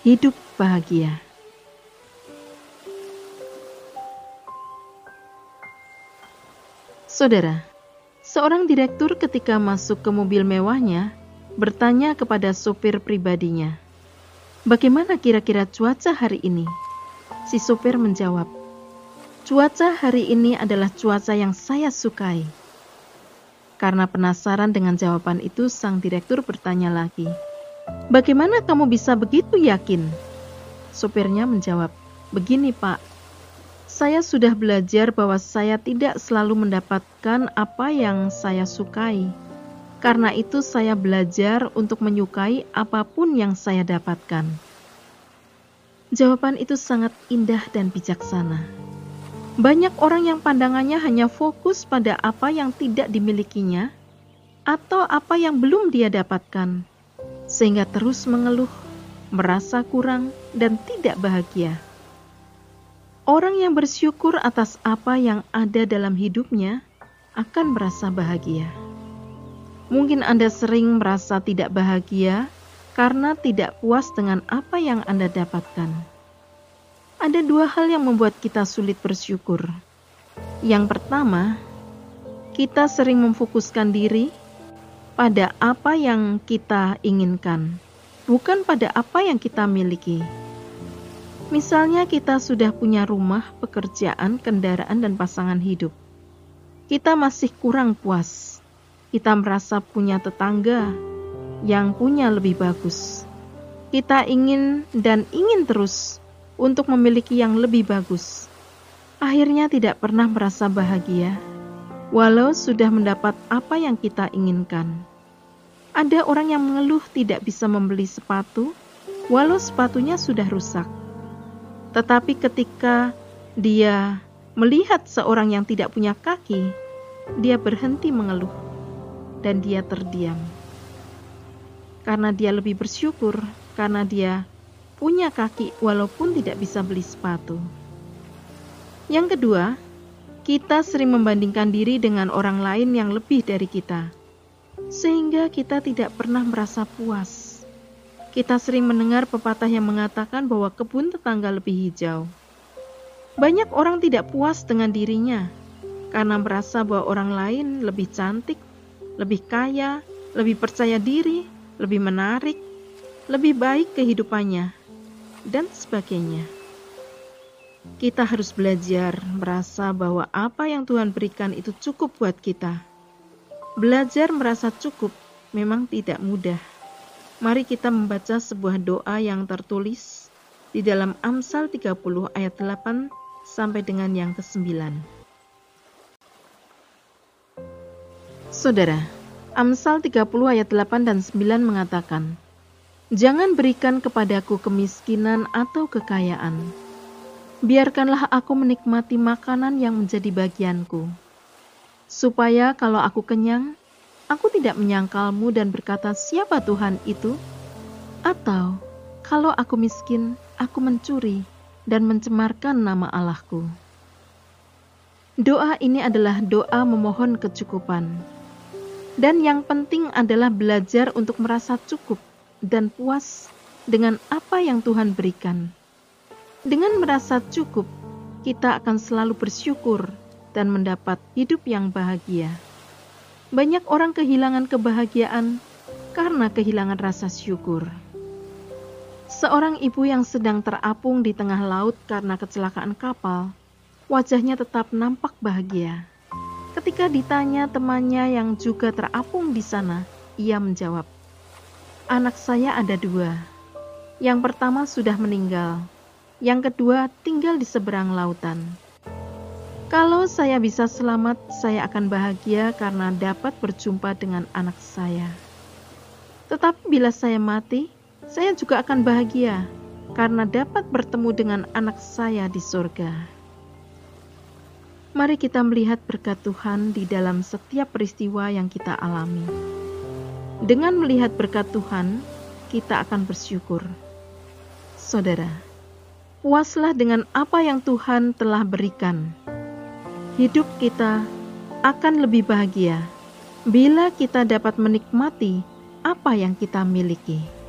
hidup bahagia. Saudara, seorang direktur ketika masuk ke mobil mewahnya bertanya kepada sopir pribadinya, "Bagaimana kira-kira cuaca hari ini?" Si sopir menjawab, "Cuaca hari ini adalah cuaca yang saya sukai." Karena penasaran dengan jawaban itu, sang direktur bertanya lagi, Bagaimana kamu bisa begitu yakin? Sopirnya menjawab, Begini pak, saya sudah belajar bahwa saya tidak selalu mendapatkan apa yang saya sukai. Karena itu saya belajar untuk menyukai apa pun yang saya dapatkan. Jawaban itu sangat indah dan bijaksana. Banyak orang yang pandangannya hanya fokus pada apa yang tidak dimilikinya atau apa yang belum dia dapatkan sehingga terus mengeluh, merasa kurang, dan tidak bahagia. Orang yang bersyukur atas apa yang ada dalam hidupnya akan merasa bahagia. Mungkin Anda sering merasa tidak bahagia karena tidak puas dengan apa yang Anda dapatkan. Ada dua hal yang membuat kita sulit bersyukur. Yang pertama, kita sering memfokuskan diri pada apa yang kita inginkan, bukan pada apa yang kita miliki. Misalnya, kita sudah punya rumah, pekerjaan, kendaraan, dan pasangan hidup. Kita masih kurang puas. Kita merasa punya tetangga yang punya lebih bagus. Kita ingin dan ingin terus untuk memiliki yang lebih bagus. Akhirnya, tidak pernah merasa bahagia, walau sudah mendapat apa yang kita inginkan. Ada orang yang mengeluh tidak bisa membeli sepatu, walau sepatunya sudah rusak. Tetapi ketika dia melihat seorang yang tidak punya kaki, dia berhenti mengeluh dan dia terdiam. Karena dia lebih bersyukur, karena dia punya kaki walaupun tidak bisa beli sepatu. Yang kedua, kita sering membandingkan diri dengan orang lain yang lebih dari kita sehingga kita tidak pernah merasa puas. Kita sering mendengar pepatah yang mengatakan bahwa kebun tetangga lebih hijau. Banyak orang tidak puas dengan dirinya karena merasa bahwa orang lain lebih cantik, lebih kaya, lebih percaya diri, lebih menarik, lebih baik kehidupannya, dan sebagainya. Kita harus belajar merasa bahwa apa yang Tuhan berikan itu cukup buat kita Belajar merasa cukup memang tidak mudah. Mari kita membaca sebuah doa yang tertulis di dalam Amsal 30 ayat 8 sampai dengan yang ke-9. Saudara, Amsal 30 ayat 8 dan 9 mengatakan, Jangan berikan kepadaku kemiskinan atau kekayaan. Biarkanlah aku menikmati makanan yang menjadi bagianku supaya kalau aku kenyang, aku tidak menyangkalmu dan berkata, "Siapa Tuhan itu?" Atau kalau aku miskin, aku mencuri dan mencemarkan nama Allahku. Doa ini adalah doa memohon kecukupan, dan yang penting adalah belajar untuk merasa cukup dan puas dengan apa yang Tuhan berikan. Dengan merasa cukup, kita akan selalu bersyukur dan mendapat hidup yang bahagia. Banyak orang kehilangan kebahagiaan karena kehilangan rasa syukur. Seorang ibu yang sedang terapung di tengah laut karena kecelakaan kapal, wajahnya tetap nampak bahagia. Ketika ditanya temannya yang juga terapung di sana, ia menjawab, "Anak saya ada dua. Yang pertama sudah meninggal, yang kedua tinggal di seberang lautan." Kalau saya bisa selamat, saya akan bahagia karena dapat berjumpa dengan anak saya. Tetapi bila saya mati, saya juga akan bahagia karena dapat bertemu dengan anak saya di surga. Mari kita melihat berkat Tuhan di dalam setiap peristiwa yang kita alami. Dengan melihat berkat Tuhan, kita akan bersyukur. Saudara, puaslah dengan apa yang Tuhan telah berikan hidup kita akan lebih bahagia bila kita dapat menikmati apa yang kita miliki.